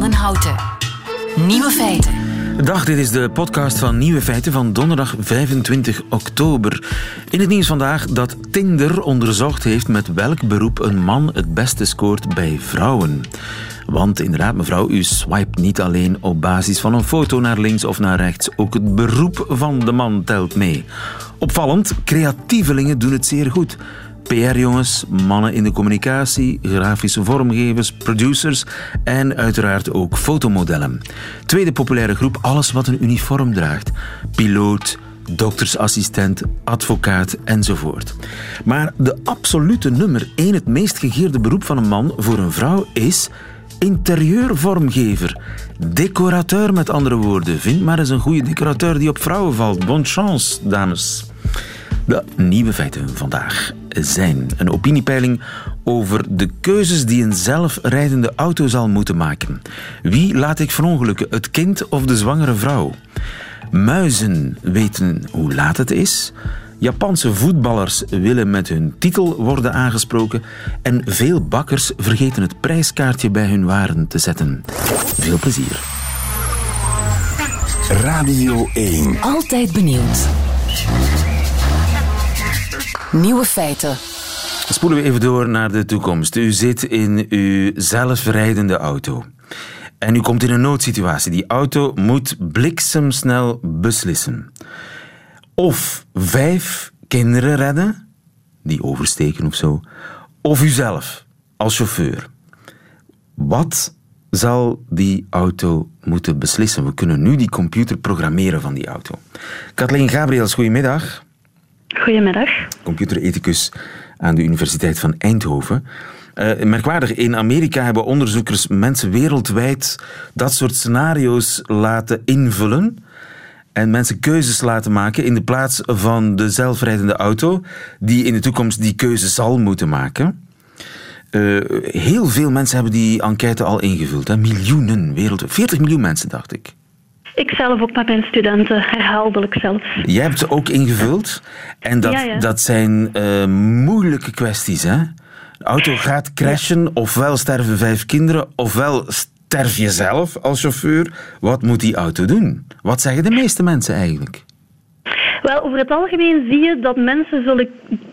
van Houten. Nieuwe feiten. Dag, dit is de podcast van Nieuwe Feiten van donderdag 25 oktober. In het nieuws vandaag dat Tinder onderzocht heeft met welk beroep een man het beste scoort bij vrouwen. Want inderdaad, mevrouw, u swipe niet alleen op basis van een foto naar links of naar rechts. Ook het beroep van de man telt mee. Opvallend, creatievelingen doen het zeer goed. PR-jongens, mannen in de communicatie, grafische vormgevers, producers en uiteraard ook fotomodellen. Tweede populaire groep, alles wat een uniform draagt. Piloot, doktersassistent, advocaat enzovoort. Maar de absolute nummer één, het meest gegeerde beroep van een man voor een vrouw is interieurvormgever. Decorateur met andere woorden. Vind maar eens een goede decorateur die op vrouwen valt. Bonne chance, dames. De nieuwe feiten vandaag zijn een opiniepeiling over de keuzes die een zelfrijdende auto zal moeten maken. Wie laat ik verongelukken, het kind of de zwangere vrouw? Muizen weten hoe laat het is. Japanse voetballers willen met hun titel worden aangesproken. En veel bakkers vergeten het prijskaartje bij hun waren te zetten. Veel plezier. Radio 1. Altijd benieuwd. Nieuwe feiten. Spoelen we even door naar de toekomst. U zit in uw zelfrijdende auto. En u komt in een noodsituatie. Die auto moet bliksemsnel beslissen. Of vijf kinderen redden, die oversteken of zo. Of uzelf, als chauffeur. Wat zal die auto moeten beslissen? We kunnen nu die computer programmeren van die auto. Kathleen Gabriels, goedemiddag. Goedemiddag. Computerethicus aan de Universiteit van Eindhoven. Uh, merkwaardig, in Amerika hebben onderzoekers mensen wereldwijd dat soort scenario's laten invullen en mensen keuzes laten maken in de plaats van de zelfrijdende auto, die in de toekomst die keuze zal moeten maken. Uh, heel veel mensen hebben die enquête al ingevuld. Hè? Miljoenen wereldwijd. 40 miljoen mensen, dacht ik. Ik zelf ook met mijn studenten, herhaaldelijk zelf. Jij hebt ze ook ingevuld. En dat, dat zijn uh, moeilijke kwesties, hè? De auto gaat crashen, ofwel sterven vijf kinderen, ofwel sterf je zelf als chauffeur. Wat moet die auto doen? Wat zeggen de meeste mensen eigenlijk? Wel, over het algemeen zie je dat mensen zullen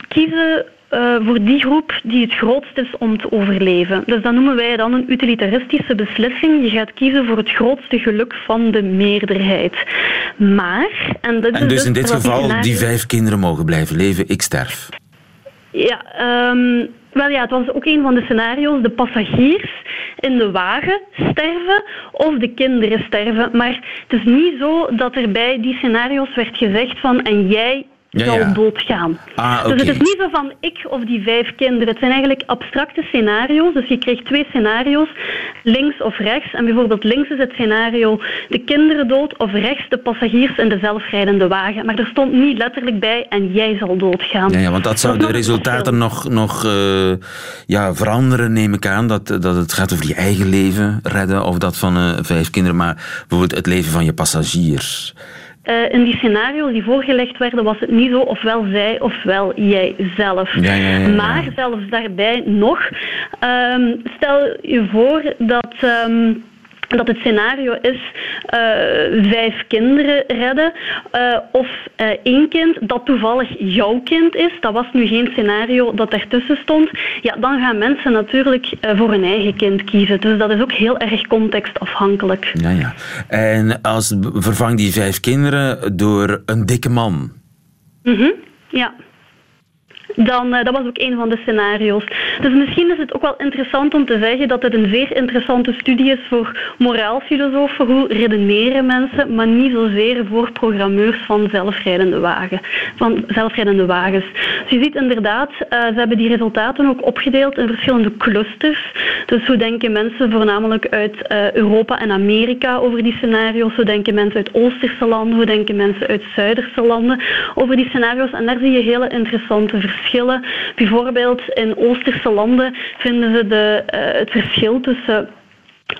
kiezen uh, voor die groep die het grootst is om te overleven. Dus dat noemen wij dan een utilitaristische beslissing. Je gaat kiezen voor het grootste geluk van de meerderheid. Maar... En dus, dus in dit geval die vijf kinderen mogen blijven leven, ik sterf. Ja, um, wel ja, het was ook een van de scenario's. De passagiers in de wagen sterven of de kinderen sterven. Maar het is niet zo dat er bij die scenario's werd gezegd van en jij ja, zal doodgaan. Ah, Dus het is niet zo van ik of die vijf kinderen. Het zijn eigenlijk abstracte scenario's. Dus je krijgt twee scenario's, links of rechts. En bijvoorbeeld links is het scenario de kinderen dood of rechts de passagiers in de zelfrijdende wagen. Maar er stond niet letterlijk bij en jij zal doodgaan. Ja, ja want dat zou de resultaten nog, nog uh, ja, veranderen, neem ik aan. Dat, dat het gaat over je eigen leven redden of dat van uh, vijf kinderen, maar bijvoorbeeld het leven van je passagiers. Uh, in die scenario's die voorgelegd werden, was het niet zo ofwel zij ofwel jij zelf. Ja, ja, ja, maar zelfs daarbij nog, um, stel je voor dat. Um, dat het scenario is uh, vijf kinderen redden uh, of uh, één kind dat toevallig jouw kind is. Dat was nu geen scenario dat ertussen stond. Ja, dan gaan mensen natuurlijk voor hun eigen kind kiezen. Dus dat is ook heel erg contextafhankelijk. Ja, ja. En als vervang die vijf kinderen door een dikke man? Mm ja dan uh, dat was ook een van de scenario's. Dus misschien is het ook wel interessant om te zeggen dat het een zeer interessante studie is voor moraalfilosofen. Hoe redeneren mensen, maar niet zozeer voor programmeurs van zelfrijdende, wagen, van zelfrijdende wagens. Dus je ziet inderdaad, uh, ze hebben die resultaten ook opgedeeld in verschillende clusters. Dus hoe denken mensen voornamelijk uit uh, Europa en Amerika over die scenario's? Hoe denken mensen uit Oosterse landen? Hoe denken mensen uit Zuiderse landen over die scenario's? En daar zie je hele interessante verschillen verschillen. Bijvoorbeeld in Oosterse landen vinden ze de, uh, het verschil tussen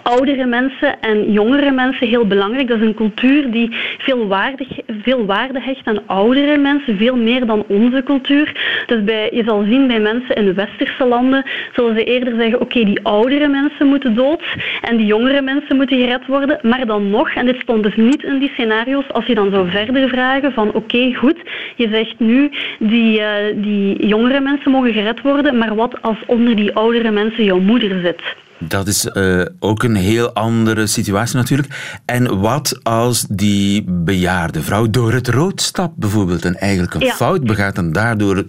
oudere mensen en jongere mensen heel belangrijk. Dat is een cultuur die veel, waardig, veel waarde hecht aan oudere mensen, veel meer dan onze cultuur. Dus bij, je zal zien bij mensen in westerse landen, zullen ze eerder zeggen, oké, die oudere mensen moeten dood en die jongere mensen moeten gered worden. Maar dan nog, en dit stond dus niet in die scenario's, als je dan zou verder vragen van, oké, goed, je zegt nu, die, uh, die jongere mensen mogen gered worden, maar wat als onder die oudere mensen jouw moeder zit? Dat is uh, ook een heel andere situatie natuurlijk. En wat als die bejaarde vrouw door het rood stapt bijvoorbeeld en eigenlijk een ja. fout begaat en daardoor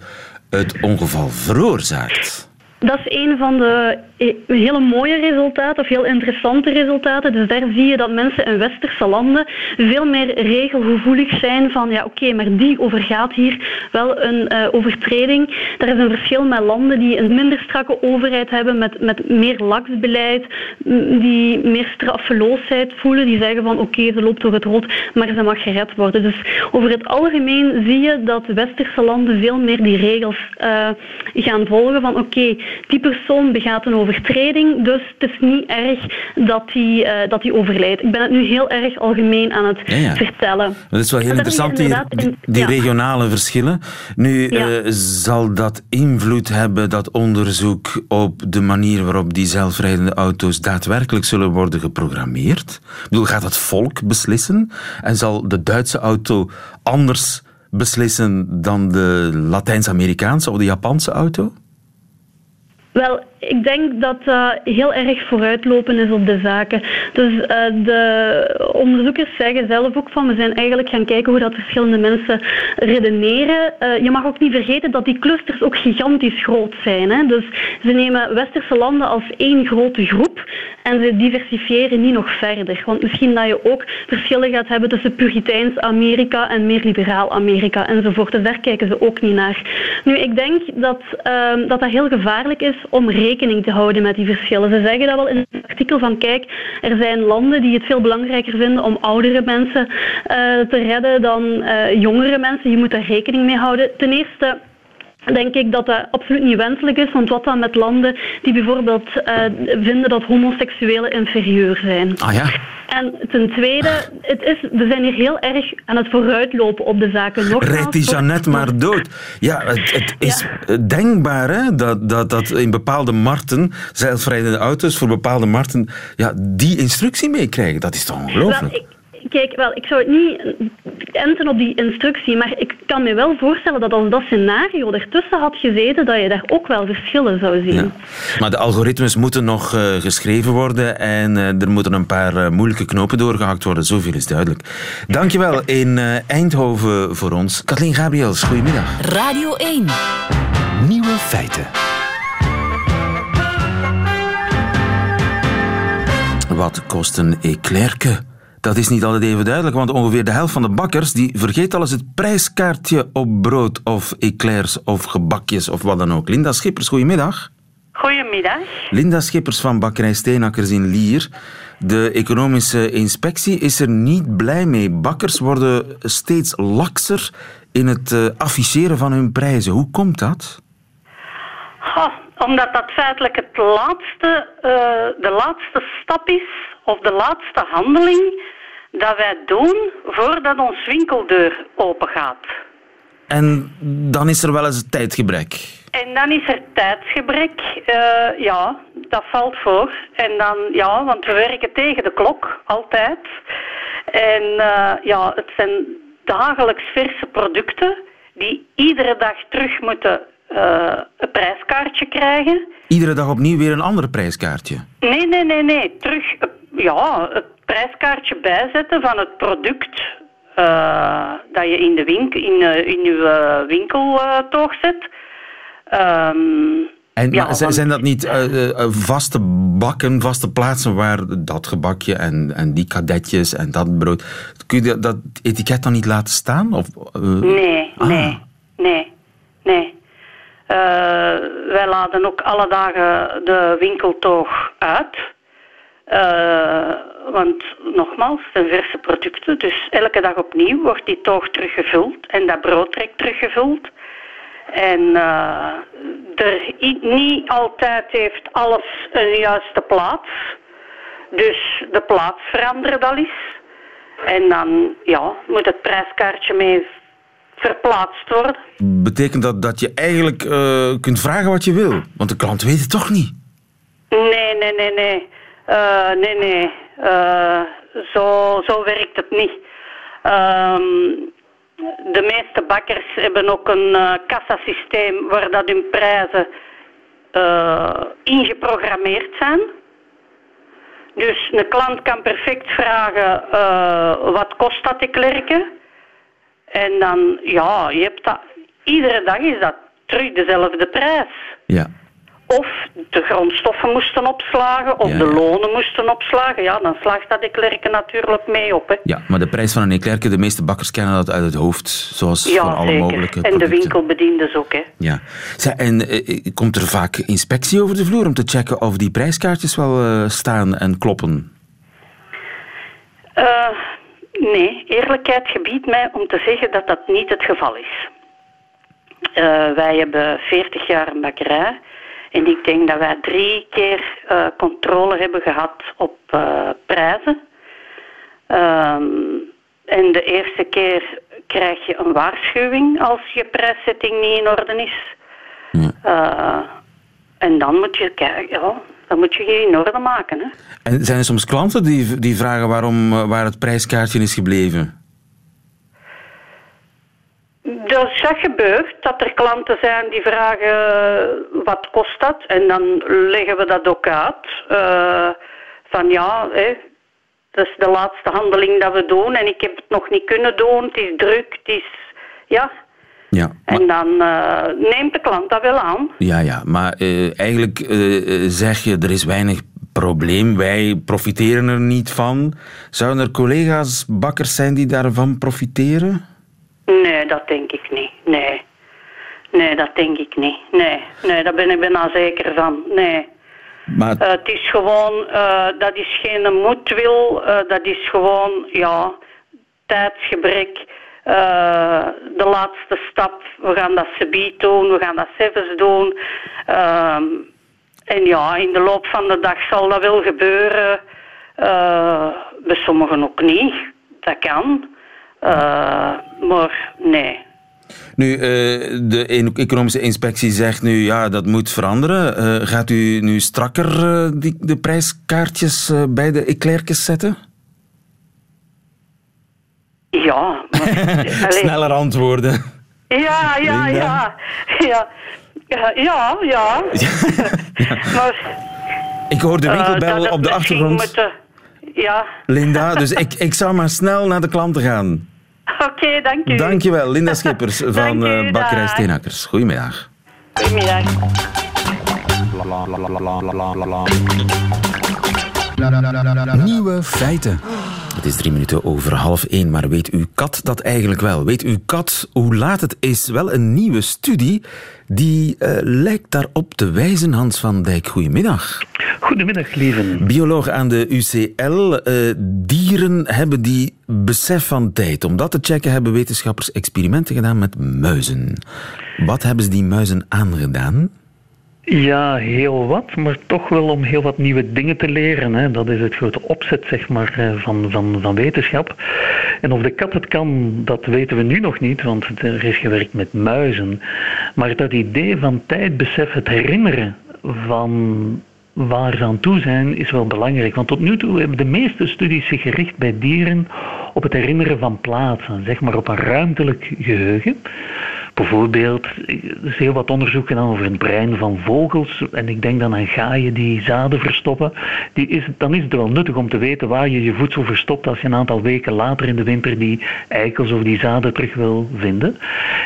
het ongeval veroorzaakt? Dat is een van de eh, hele mooie resultaten of heel interessante resultaten. Dus daar zie je dat mensen in westerse landen veel meer regelgevoelig zijn van ja oké, maar die overgaat hier wel een uh, overtreding. Er is een verschil met landen die een minder strakke overheid hebben met, met meer laksbeleid, die meer straffeloosheid voelen, die zeggen van oké, ze loopt door het rood, maar ze mag gered worden. Dus over het algemeen zie je dat westerse landen veel meer die regels uh, gaan volgen van oké, die persoon begaat een overtreding, dus het is niet erg dat die, uh, dat die overlijdt. Ik ben het nu heel erg algemeen aan het ja, ja. vertellen. Dat is wel heel interessant, die, die, die regionale verschillen. Nu, uh, zal dat invloed hebben, dat onderzoek, op de manier waarop die zelfrijdende auto's daadwerkelijk zullen worden geprogrammeerd? Ik bedoel, gaat het volk beslissen? En zal de Duitse auto anders beslissen dan de Latijns-Amerikaanse of de Japanse auto? Wel, ik denk dat dat heel erg vooruitlopen is op de zaken. Dus uh, de onderzoekers zeggen zelf ook van we zijn eigenlijk gaan kijken hoe dat verschillende mensen redeneren. Uh, je mag ook niet vergeten dat die clusters ook gigantisch groot zijn. Hè? Dus ze nemen westerse landen als één grote groep en ze diversifiëren niet nog verder. Want misschien dat je ook verschillen gaat hebben tussen Puriteins Amerika en meer liberaal Amerika enzovoort. Dus daar kijken ze ook niet naar. Nu, ik denk dat uh, dat, dat heel gevaarlijk is om rekening te houden met die verschillen. Ze zeggen dat wel in het artikel van kijk, er zijn landen die het veel belangrijker vinden om oudere mensen uh, te redden dan uh, jongere mensen. Je moet daar rekening mee houden. Ten eerste denk ik dat dat absoluut niet wenselijk is. Want wat dan met landen die bijvoorbeeld uh, vinden dat homoseksuelen inferieur zijn? Ah ja. En ten tweede, het is, we zijn hier heel erg aan het vooruitlopen op de zaken. Nogmaals, Rijdt die Jeannette maar dood? Ja, het, het is ja. denkbaar hè, dat, dat, dat in bepaalde markten, zelfrijdende auto's voor bepaalde markten, ja, die instructie meekrijgen. Dat is toch ongelooflijk? Kijk, wel, ik zou het niet enten op die instructie, maar ik kan me wel voorstellen dat als dat scenario ertussen had gezeten, dat je daar ook wel verschillen zou zien. Ja. Maar de algoritmes moeten nog uh, geschreven worden en uh, er moeten een paar uh, moeilijke knopen doorgehakt worden. Zoveel is duidelijk. Dankjewel in Eindhoven voor ons. Kathleen Gabriels, goedemiddag. Radio 1. Nieuwe feiten. Wat kost een eclairke? Dat is niet altijd even duidelijk, want ongeveer de helft van de bakkers die vergeet al eens het prijskaartje op brood of eclairs of gebakjes of wat dan ook. Linda Schippers, goedemiddag. Goedemiddag. Linda Schippers van Bakkerij Steenakkers in Lier. De economische inspectie is er niet blij mee. Bakkers worden steeds lakser in het uh, afficheren van hun prijzen. Hoe komt dat? Oh, omdat dat feitelijk het laatste, uh, de laatste stap is, of de laatste handeling dat wij doen voordat ons winkeldeur open gaat. En dan is er wel eens tijdgebrek. En dan is er tijdsgebrek. Uh, ja, dat valt voor. En dan, ja, want we werken tegen de klok, altijd. En uh, ja, het zijn dagelijks verse producten die iedere dag terug moeten uh, een prijskaartje krijgen. Iedere dag opnieuw weer een ander prijskaartje? Nee, nee, nee, nee. Terug ja, het prijskaartje bijzetten van het product uh, dat je in, de winkel, in, uh, in je uh, winkeltoog zet. Um, en ja, zijn, zijn dat niet vaste bakken, vaste plaatsen waar dat gebakje en, en die kadetjes en dat brood... Kun je dat etiket dan niet laten staan? Of, nee, ah. nee, nee, nee. wij laden ook alle dagen de winkeltoog uit. Uh, want nogmaals, het zijn verse producten, dus elke dag opnieuw wordt die toog teruggevuld en dat broodtrek teruggevuld. En uh, er niet altijd heeft alles een juiste plaats. Dus de plaats verandert al eens. En dan ja, moet het prijskaartje mee verplaatst worden. Betekent dat dat je eigenlijk uh, kunt vragen wat je wil? Want de klant weet het toch niet? Nee, nee, nee, nee. Uh, nee, nee. Uh, zo, zo werkt het niet. Um, de meeste bakkers hebben ook een uh, kassasysteem waar dat hun prijzen ingeprogrammeerd zijn. Dus een klant kan perfect vragen wat kost dat te klerken. En dan, ja, je hebt dat, iedere dag is dat terug dezelfde prijs. Ja. Of de grondstoffen moesten opslagen, of de lonen moesten opslagen. Ja, dan slaagt dat Eclerke natuurlijk mee op. Hè. Ja, maar de prijs van een Eclerke, de meeste bakkers kennen dat uit het hoofd. Zoals ja, voor alle zeker. mogelijke En de winkelbediendes ook. Hè. Ja. en uh, komt er vaak inspectie over de vloer om te checken of die prijskaartjes wel uh, staan en kloppen? Uh, nee, eerlijkheid gebiedt mij om te zeggen dat dat niet het geval is. wij hebben 40 jaar een bakkerij. En ik denk dat wij drie keer uh, controle hebben gehad op uh, prijzen. Um, en de eerste keer krijg je een waarschuwing als je prijszetting niet in orde is. Ja. Uh, en dan moet je kijken, ja, dan moet je je in orde maken. Hè. En zijn er soms klanten die, die vragen waarom, waar het prijskaartje is gebleven? Dus dat gebeurt, dat er klanten zijn die vragen wat kost dat en dan leggen we dat ook uit. Uh, van ja, hè, dat is de laatste handeling dat we doen en ik heb het nog niet kunnen doen, het is druk, het is... Ja, ja, maar... En dan uh, neemt de klant dat wel aan. Ja, ja, maar uh, eigenlijk uh, zeg je er is weinig probleem, wij profiteren er niet van. Zouden er collega's bakkers zijn die daarvan profiteren? Nee, dat denk ik niet. Nee. Nee, dat denk ik niet. Nee, nee daar ben ik bijna zeker van. Nee. Maar... Uh, het is gewoon, uh, dat is geen moedwil, uh, dat is gewoon, ja, tijdsgebrek. de laatste stap, we gaan dat subiet doen, we gaan dat zelfs doen. Ehm, en ja, in de loop van de dag zal dat wel gebeuren. bij sommigen ook niet. Dat kan. Uh, maar nee. Nu, uh, de economische inspectie zegt nu, ja, dat moet veranderen. Uh, gaat u nu strakker die, de prijskaartjes bij de eclairtjes zetten? Ja. Maar, Sneller antwoorden. Ja, ja, ja. Ja, ja, ja. maar, Ik hoor de winkelbel op de achtergrond. Ja. Linda, dus ik, ik zou maar snel naar de klanten gaan. Oké, okay, dank u. Dankjewel, Linda Schippers van uh, Bakkerij Steenakkers. Goedemiddag. Goedemiddag. Nieuwe feiten. Het is drie minuten over half één, maar weet uw kat dat eigenlijk wel? Weet uw kat hoe laat het is? Wel een nieuwe studie die uh, lijkt daarop te wijzen. Hans van Dijk, goedemiddag. Goedemiddag, lieven. Bioloog aan de UCL. Uh, dieren hebben die besef van tijd. Om dat te checken hebben wetenschappers experimenten gedaan met muizen. Wat hebben ze die muizen aangedaan? Ja, heel wat, maar toch wel om heel wat nieuwe dingen te leren. Hè. Dat is het grote opzet zeg maar, eh, van, van, van wetenschap. En of de kat het kan, dat weten we nu nog niet, want er is gewerkt met muizen. Maar dat idee van tijdbesef, het herinneren van waar ze aan toe zijn, is wel belangrijk. Want tot nu toe hebben de meeste studies zich gericht bij dieren op het herinneren van plaatsen, zeg maar op een ruimtelijk geheugen. Bijvoorbeeld, er is heel wat onderzoek gedaan over het brein van vogels. En ik denk dan aan gaaien die zaden verstoppen. Die is, dan is het wel nuttig om te weten waar je je voedsel verstopt als je een aantal weken later in de winter die eikels of die zaden terug wil vinden.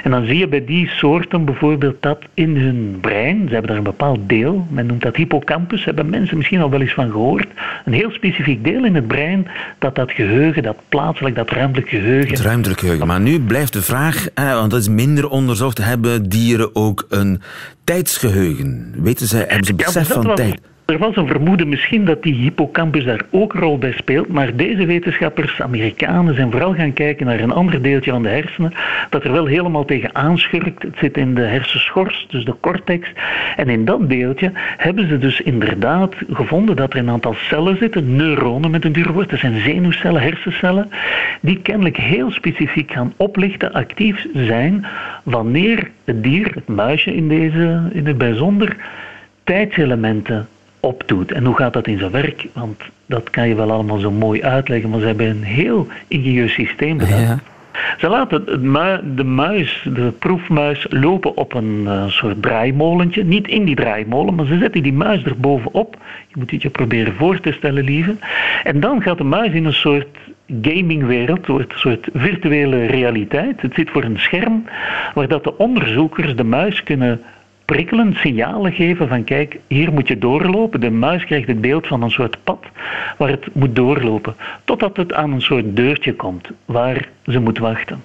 En dan zie je bij die soorten bijvoorbeeld dat in hun brein, ze hebben daar een bepaald deel, men noemt dat hippocampus, hebben mensen misschien al wel eens van gehoord. Een heel specifiek deel in het brein dat dat geheugen, dat plaatselijk, dat ruimtelijk geheugen. Het ruimtelijk geheugen. Maar nu blijft de vraag, want dat is minder onderzocht, hebben dieren ook een tijdsgeheugen? Weten ze, hebben ze besef van tijd? Er was een vermoeden misschien dat die hippocampus daar ook een rol bij speelt, maar deze wetenschappers, Amerikanen, zijn vooral gaan kijken naar een ander deeltje van de hersenen dat er wel helemaal tegen aanschurkt. Het zit in de hersenschors, dus de cortex. En in dat deeltje hebben ze dus inderdaad gevonden dat er een aantal cellen zitten, neuronen met een duur woord, dat zijn zenuwcellen, hersencellen, die kennelijk heel specifiek gaan oplichten, actief zijn, wanneer het dier, het muisje in, deze, in het bijzonder, tijdselementen opdoet. En hoe gaat dat in zijn werk? Want dat kan je wel allemaal zo mooi uitleggen, maar ze hebben een heel ingenieus systeem bedacht. Ja. Ze laten de muis, de proefmuis, lopen op een uh, soort draaimolentje. Niet in die draaimolen, maar ze zetten die muis erbovenop. Je moet het je proberen voor te stellen, lieve. En dan gaat de muis in een soort gamingwereld, een soort virtuele realiteit. Het zit voor een scherm waar dat de onderzoekers de muis kunnen prikkelend signalen geven van kijk, hier moet je doorlopen. De muis krijgt het beeld van een soort pad waar het moet doorlopen. Totdat het aan een soort deurtje komt waar ze moet wachten.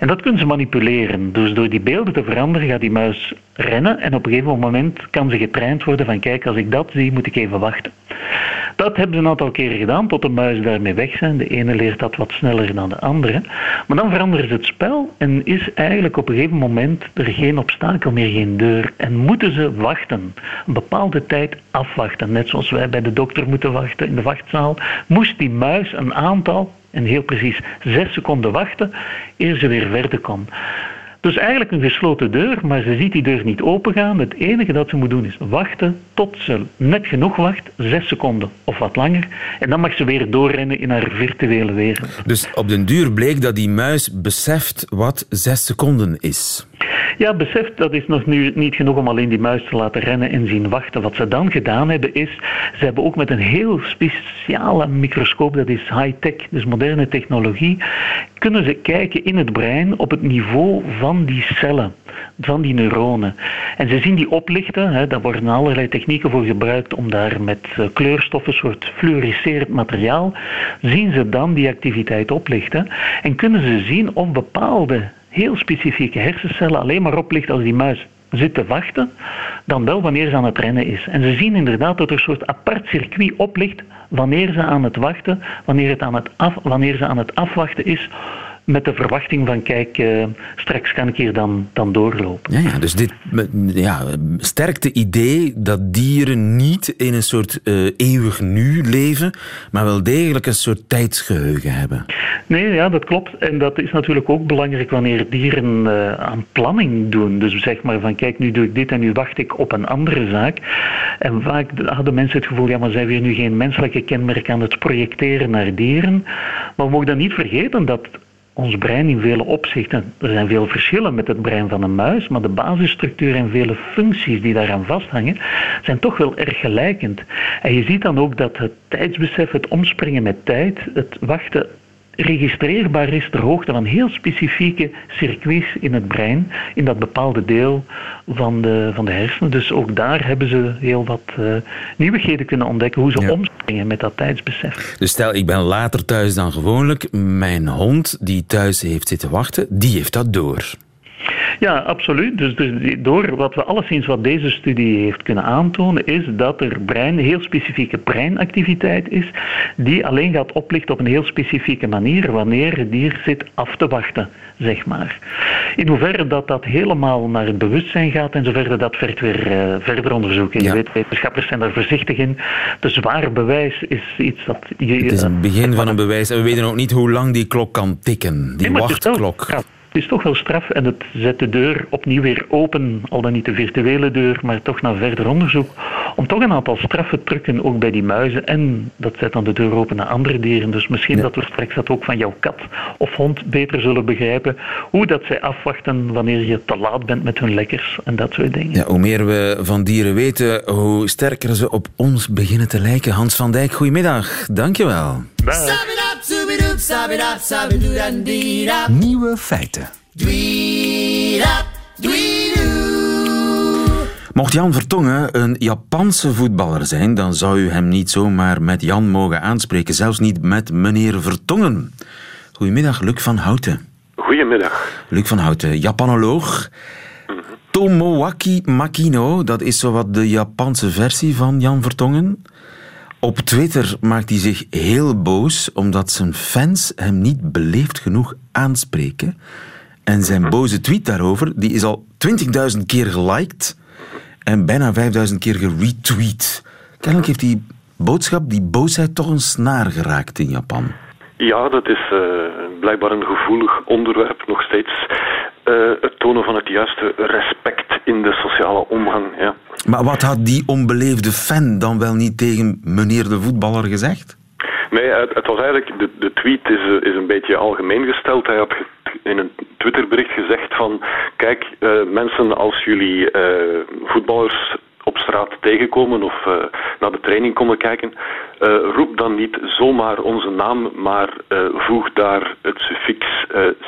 En dat kunnen ze manipuleren. Dus door die beelden te veranderen gaat die muis rennen en op een gegeven moment kan ze getraind worden van kijk, als ik dat zie, moet ik even wachten. Dat hebben ze een aantal keren gedaan tot de muis daarmee weg zijn. De ene leert dat wat sneller dan de andere. Maar dan veranderen ze het spel en is eigenlijk op een gegeven moment er geen obstakel meer, geen deur. En moeten ze wachten, een bepaalde tijd afwachten. Net zoals wij bij de dokter moeten wachten in de wachtzaal, moest die muis een aantal en heel precies zes seconden wachten eer ze weer verder kon. Dus eigenlijk een gesloten deur, maar ze ziet die deur niet opengaan. Het enige dat ze moet doen is wachten tot ze net genoeg wacht, zes seconden of wat langer. En dan mag ze weer doorrennen in haar virtuele wereld. Dus op den duur bleek dat die muis beseft wat zes seconden is. Ja, besef, dat is nog nu niet genoeg om alleen die muis te laten rennen en zien wachten. Wat ze dan gedaan hebben is, ze hebben ook met een heel speciale microscoop, dat is high-tech, dus moderne technologie, kunnen ze kijken in het brein op het niveau van die cellen, van die neuronen. En ze zien die oplichten, hè, daar worden allerlei technieken voor gebruikt om daar met eh, kleurstoffen, een soort fluoriserend materiaal, zien ze dan die activiteit oplichten en kunnen ze zien of bepaalde heel specifieke hersencellen alleen maar oplicht als die muis zit te wachten, dan wel wanneer ze aan het rennen is. En ze zien inderdaad dat er een soort apart circuit oplicht wanneer ze aan het wachten, wanneer, het aan het af, wanneer ze aan het afwachten is met de verwachting van kijk, uh, straks kan ik hier dan, dan doorlopen. Ja, ja, dus dit ja, sterkte idee dat dieren niet in een soort uh, eeuwig nu leven, maar wel degelijk een soort tijdsgeheugen hebben. Nee, ja, dat klopt. En dat is natuurlijk ook belangrijk wanneer dieren uh, aan planning doen. Dus zeg maar van kijk, nu doe ik dit en nu wacht ik op een andere zaak. En vaak hadden mensen het gevoel, ja, maar zijn we hier nu geen menselijke kenmerk aan het projecteren naar dieren? Maar we mogen dan niet vergeten dat ons brein in vele opzichten, er zijn veel verschillen met het brein van een muis, maar de basisstructuur en vele functies die daaraan vasthangen, zijn toch wel erg gelijkend. En je ziet dan ook dat het tijdsbesef, het omspringen met tijd, het wachten registreerbaar is ter hoogte van heel specifieke circuits in het brein, in dat bepaalde deel van de, van de hersenen. Dus ook daar hebben ze heel wat uh, nieuwigheden kunnen ontdekken, hoe ze omspringen met dat tijdsbesef. Dus stel, ik ben later thuis dan gewoonlijk, mijn hond die thuis heeft zitten wachten, die heeft dat door. Ja, absoluut. Dus, dus door wat we alleszins wat deze studie heeft kunnen aantonen, is dat er brein, heel specifieke breinactiviteit is, die alleen gaat oplichten op een heel specifieke manier wanneer het dier zit af te wachten, zeg maar. In hoeverre dat dat helemaal naar het bewustzijn gaat en zover dat verder weer uh, verder onderzoeken. Je weet, wetenschappers zijn daar voorzichtig in. De zwaar bewijs is iets dat... Je, het is een begin van een bewijs en we weten ook niet hoe lang die klok kan tikken, die wachtklok. Is toch wel straf en het zet de deur opnieuw weer open, al dan niet de virtuele deur, maar toch naar verder onderzoek, om toch een aantal straffen te drukken, ook bij die muizen. En dat zet dan de deur open naar andere dieren. Dus misschien dat we straks dat ook van jouw kat of hond beter zullen begrijpen, hoe dat zij afwachten wanneer je te laat bent met hun lekkers en dat soort dingen. Ja, hoe meer we van dieren weten, hoe sterker ze op ons beginnen te lijken. Hans van Dijk, goedemiddag. Dankjewel. Nieuwe feiten. Mocht Jan Vertongen een Japanse voetballer zijn, dan zou u hem niet zomaar met Jan mogen aanspreken, zelfs niet met meneer Vertongen. Goedemiddag, Luc van Houten. Goedemiddag. Luc van Houten, Japanoloog. Tomoaki Makino, dat is zowat de Japanse versie van Jan Vertongen. Op Twitter maakt hij zich heel boos omdat zijn fans hem niet beleefd genoeg aanspreken. En zijn boze tweet daarover die is al 20.000 keer geliked en bijna 5.000 keer geretweet. Kennelijk heeft die boodschap, die boosheid, toch een snaar geraakt in Japan. Ja, dat is uh, blijkbaar een gevoelig onderwerp nog steeds. Uh, het tonen van het juiste respect in de sociale omgang. Ja. Maar wat had die onbeleefde fan dan wel niet tegen meneer de voetballer gezegd? Nee, het, was eigenlijk, de, de tweet is, eh, is een beetje algemeen gesteld. Hij had in een Twitterbericht gezegd van, kijk, uh, mensen als jullie uh, voetballers op straat tegenkomen of uh, naar de training komen kijken, uh, roep dan niet zomaar onze naam, maar uh, voeg daar het suffix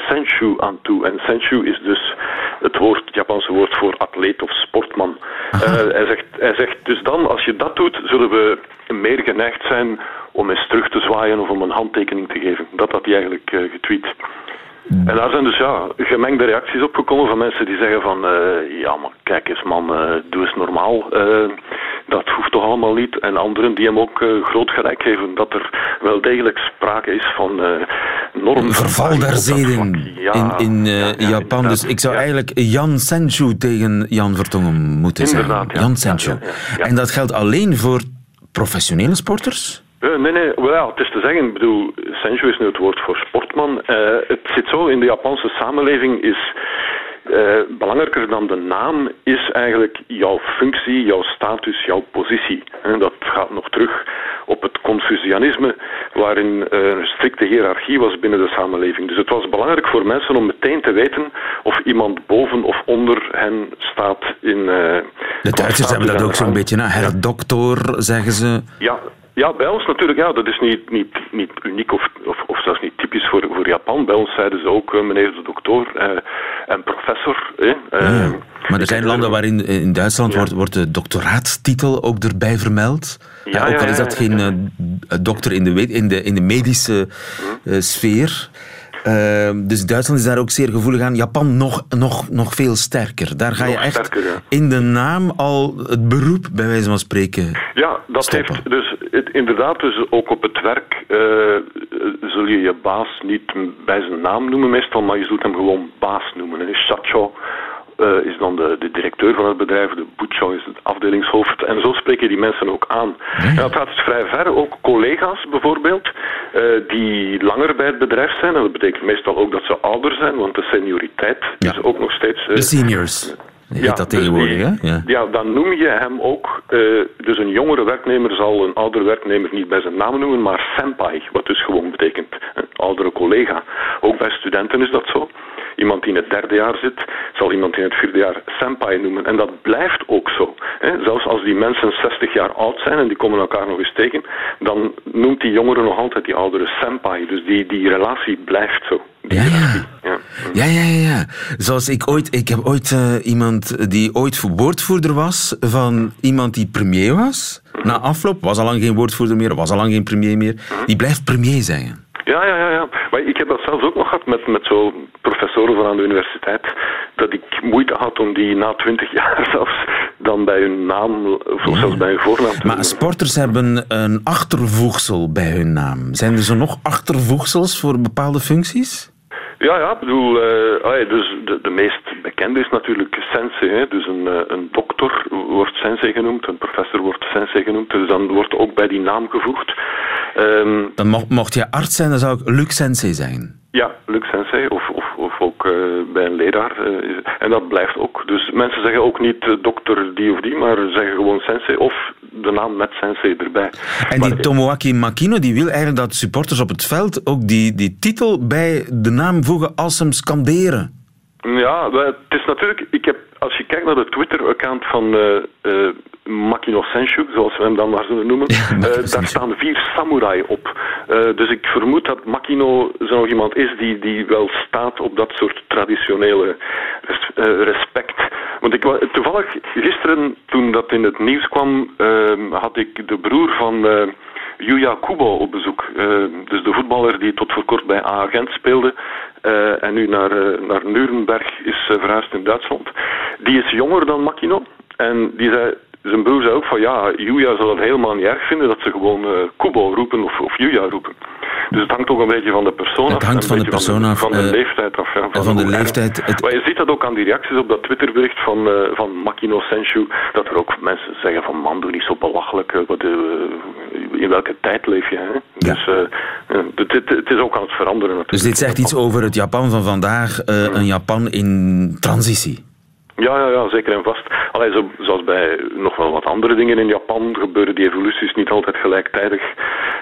senshu aan toe. En senshu is dus het, woord, het Japanse woord voor atleet of sportman. hij, zegt, hij zegt dus dan, als je dat doet, zullen we meer geneigd zijn om eens terug te zwaaien of om een handtekening te geven. Dat had hij eigenlijk getweet. En daar zijn dus ja, gemengde reacties opgekomen van mensen die zeggen van uh, ja maar kijk eens man, uh, doe eens normaal. Uh, dat hoeft toch allemaal niet. En anderen die hem ook groot gelijk geven dat er wel degelijk sprake is van normen. Verval der zeden ja, in, in ja, ja, Japan. Dus ik zou eigenlijk Jan Senshu tegen Jan Vertongen moeten zeggen. Jan Senshu. En dat geldt alleen voor professionele sporters? Uh, nee, nee, well, het is te zeggen, ik bedoel, Senju is nu het woord voor sportman. Uh, het zit zo, in de Japanse samenleving is uh, belangrijker dan de naam is eigenlijk jouw functie, jouw status, jouw positie. En dat gaat nog terug op het Confucianisme, waarin een strikte hiërarchie was binnen de samenleving. Dus het was belangrijk voor mensen om meteen te weten of iemand boven of onder hen staat in... de Duitsers hebben dat ook zo'n beetje, hè? dokter, zeggen ze. Ja, ja, bij ons natuurlijk, ja, dat is niet, niet, niet uniek of, of, of zelfs niet typisch voor, voor Japan. Bij ons zeiden ze ook uh, meneer de dokter uh, en professor. Eh, ja, maar er zijn landen waarin in Duitsland wordt, wordt de doctoraatstitel ook erbij vermeld. Ja, ook al is dat geen dokter in de, in de, in de medische hm. sfeer. Uh, dus Duitsland is daar ook zeer gevoelig aan. Japan nog, nog, nog veel sterker. Daar ga je echt sterker, ja. in de naam al het beroep, bij wijze van spreken. Ja, dat stoppen. heeft dus het, inderdaad, dus ook op het werk uh, zul je je baas niet bij zijn naam noemen meestal, maar je zult hem gewoon baas noemen. En Shacho uh, is dan de, de, directeur van het bedrijf, de Butcho is het afdelingshoofd. En zo spreken die mensen ook aan. En dat gaat dus vrij ver. Ook collega's bijvoorbeeld, uh, die langer bij het bedrijf zijn. En dat betekent meestal ook dat ze ouder zijn, want de senioriteit ja. is ook nog steeds... Uh, de seniors. ja, dat dus tegenwoordig, hè? Ja. ja. dan noem je hem ook... Uh, dus een jongere werknemer zal een oudere werknemer niet bij zijn naam noemen, maar senpai, wat dus gewoon betekent een oudere collega. Ook bij studenten is dat zo. Iemand die in het derde jaar zit, zal iemand in het vierde jaar senpai noemen. En dat blijft ook zo. Hè. Zelfs als die mensen 60 jaar oud zijn en die komen elkaar nog eens tegen, dan noemt die jongere nog altijd die oudere senpai. Dus die, die relatie blijft zo. Ja ja. ja, ja. Ja, ja, Zoals ik ooit, ik heb ooit uh, iemand die ooit woordvoerder was van iemand die premier was. Na afloop was al lang geen woordvoerder meer, was al lang geen premier meer. Die blijft premier zeggen. Ja, ja, ja, ja. Maar ik heb dat zelfs ook nog gehad met, met zo professoren van aan de universiteit. Dat ik moeite had om die na twintig jaar zelfs dan bij hun naam, of ja. zelfs bij hun voornaam te Maar sporters hebben een achtervoegsel bij hun naam. Zijn er zo nog achtervoegsels voor bepaalde functies? Ja, ja, ik bedoel, uh, dus de, de meest bekende is natuurlijk sensei. Hè? Dus een, uh, een dokter wordt sensei genoemd, een professor wordt sensei genoemd. Dus dan wordt ook bij die naam gevoegd. Um, dan mocht, mocht je arts zijn, dan zou ik Luc Sensei zijn. Ja, Luc Sensei of, of, of ook uh, bij een leraar. Uh, en dat blijft ook. Dus mensen zeggen ook niet dokter die of die, maar zeggen gewoon Sensei of de naam met Sensei erbij. En die Tomoaki Makino die wil eigenlijk dat supporters op het veld ook die, die titel bij de naam voegen als ze hem scanderen. Ja, het is natuurlijk... Ik heb, als je kijkt naar de Twitter-account van uh, Makino Senshu, zoals we hem dan maar zullen noemen, ja, daar staan vier samurai op. dus ik vermoed dat Makino zo nog iemand is die, die wel staat op dat soort traditionele respect. Want ik, toevallig gisteren, toen dat in het nieuws kwam, had ik de broer van... Yuya Kubo op bezoek. Uh, dus de voetballer die tot voor kort bij A-agent speelde en nu naar, naar Nuremberg is verhuisd in Duitsland. Die is jonger dan Makino. En die zei, zijn broer zei ook van ja, Julia zal het helemaal niet erg vinden dat ze gewoon uh, Kubo roepen of, of Julia roepen. Dus het hangt ook een beetje van de persoon af. Het hangt van de persoon af. Van de, leeftijd af. Ja, van, van de leeftijd. Het... Maar je ziet dat ook aan die reacties op dat Twitterbericht van, uh, van Makino Senshu, dat er ook mensen zeggen van man, doe niet zo belachelijk, wat, uh, in welke tijd leef je? Hè? Ja. Dus het, het, het, is ook aan het veranderen natuurlijk. Dus dit zegt iets over het Japan van vandaag, een Japan in transitie. Ja, ja, ja, zeker en vast. Allee, zo, zoals bij nog wel wat andere dingen in Japan gebeuren die evoluties niet altijd gelijktijdig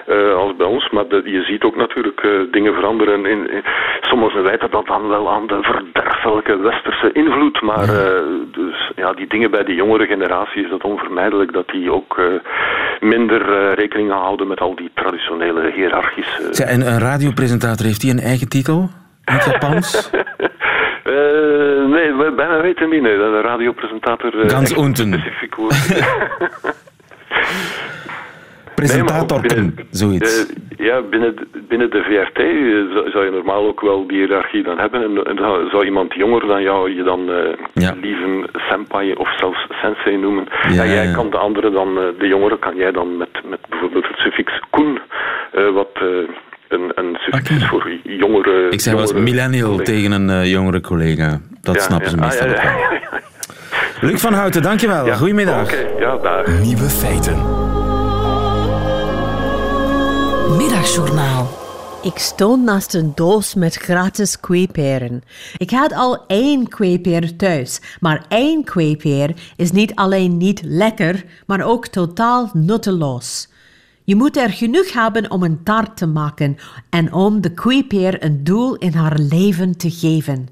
uh, als bij ons. Maar de, je ziet ook natuurlijk uh, dingen veranderen. In, in, sommigen wijten dat dan wel aan de verderfelijke westerse invloed. Maar uh, dus, ja, die dingen bij de jongere generatie is dat onvermijdelijk dat die ook minder rekening houden met al die traditionele hiërarchische... Ja, en een radiopresentator, heeft hij een eigen titel? In het Japans? Uh, nee, bijna weten niet. Nee. De radiopresentator... Uh, Ganz unten. Specifiek Presentator, nee, zoiets. ja, binnen, binnen de VRT zou je normaal ook wel die hiërarchie dan hebben. En, en zou iemand jonger dan jou je dan uh, ja. lieve senpai of zelfs sensei noemen. Ja, en jij kan de andere dan, de jongere kan jij dan met, met bijvoorbeeld het suffix kun, wat een, een okay. voor jongere... Ik zei wel eens millennial tegen een uh, jongere collega. Dat ja, snappen ze meestal ah, ja, ja, Luc van Houten, dankjewel. Goedemiddag. Okay, ja, dag. Nieuwe feiten. Middagjournaal. Ik stond naast een doos met gratis kweeperen. Ik had al één kweeper thuis, maar één kweeper is niet alleen niet lekker, maar ook totaal nutteloos. Je moet er genoeg hebben om een taart te maken en om de kweepeer een doel in haar leven te geven.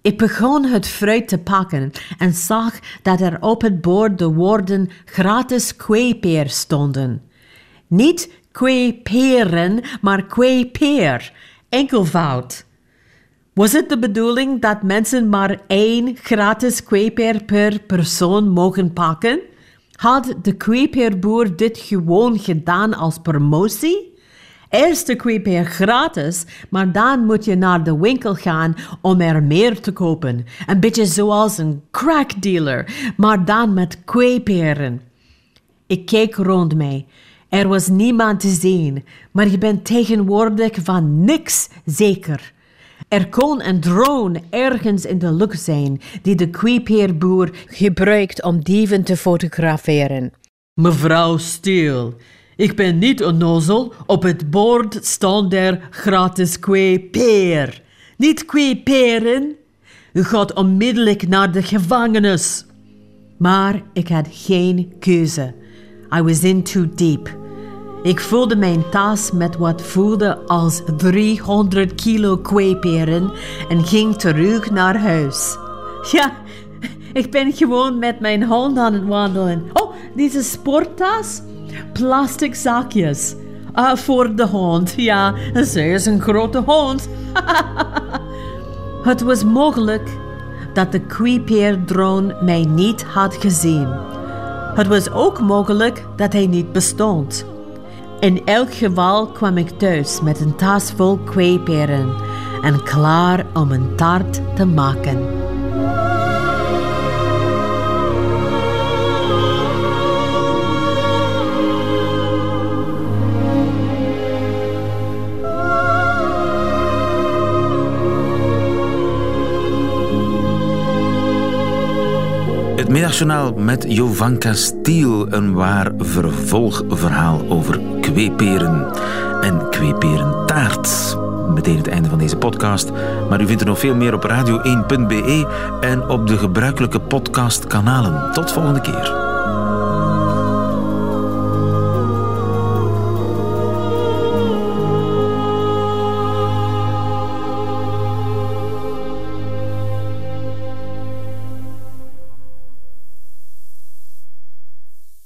Ik begon het fruit te pakken en zag dat er op het bord de woorden gratis kweepeer stonden. Niet kweeperen, maar kweepeer, enkelvoud. Was het de bedoeling dat mensen maar één gratis kweepeer per persoon mogen pakken? Had de kweepeerboer dit gewoon gedaan als promotie? Eerst de kweepeer gratis, maar dan moet je naar de winkel gaan om er meer te kopen. Een beetje zoals een crackdealer, maar dan met kweeperen. Ik keek rond mij. Er was niemand te zien, maar je bent tegenwoordig van niks zeker. Er kon een drone ergens in de lucht zijn die de kweepeerboer gebruikt om dieven te fotograferen. Mevrouw Steel, ik ben niet onnozel. Op het bord staan er gratis kweepeer. Niet kweeperen. U gaat onmiddellijk naar de gevangenis. Maar ik had geen keuze. I was in too deep. Ik voelde mijn tas met wat voelde als 300 kilo kweeperen en ging terug naar huis. Ja, ik ben gewoon met mijn hond aan het wandelen. Oh, deze sporttas? Plastic zakjes. Uh, voor de hond, ja, ze is een grote hond. het was mogelijk dat de kweepeerdrone mij niet had gezien. Het was ook mogelijk dat hij niet bestond. In elk geval kwam ik thuis met een tas vol kweeperen en klaar om een taart te maken. Het middagjournaal met Jovanka Stiel, een waar vervolgverhaal over kweeperen en kweeperentaart. Meteen het einde van deze podcast, maar u vindt er nog veel meer op radio1.be en op de gebruikelijke podcastkanalen. Tot volgende keer.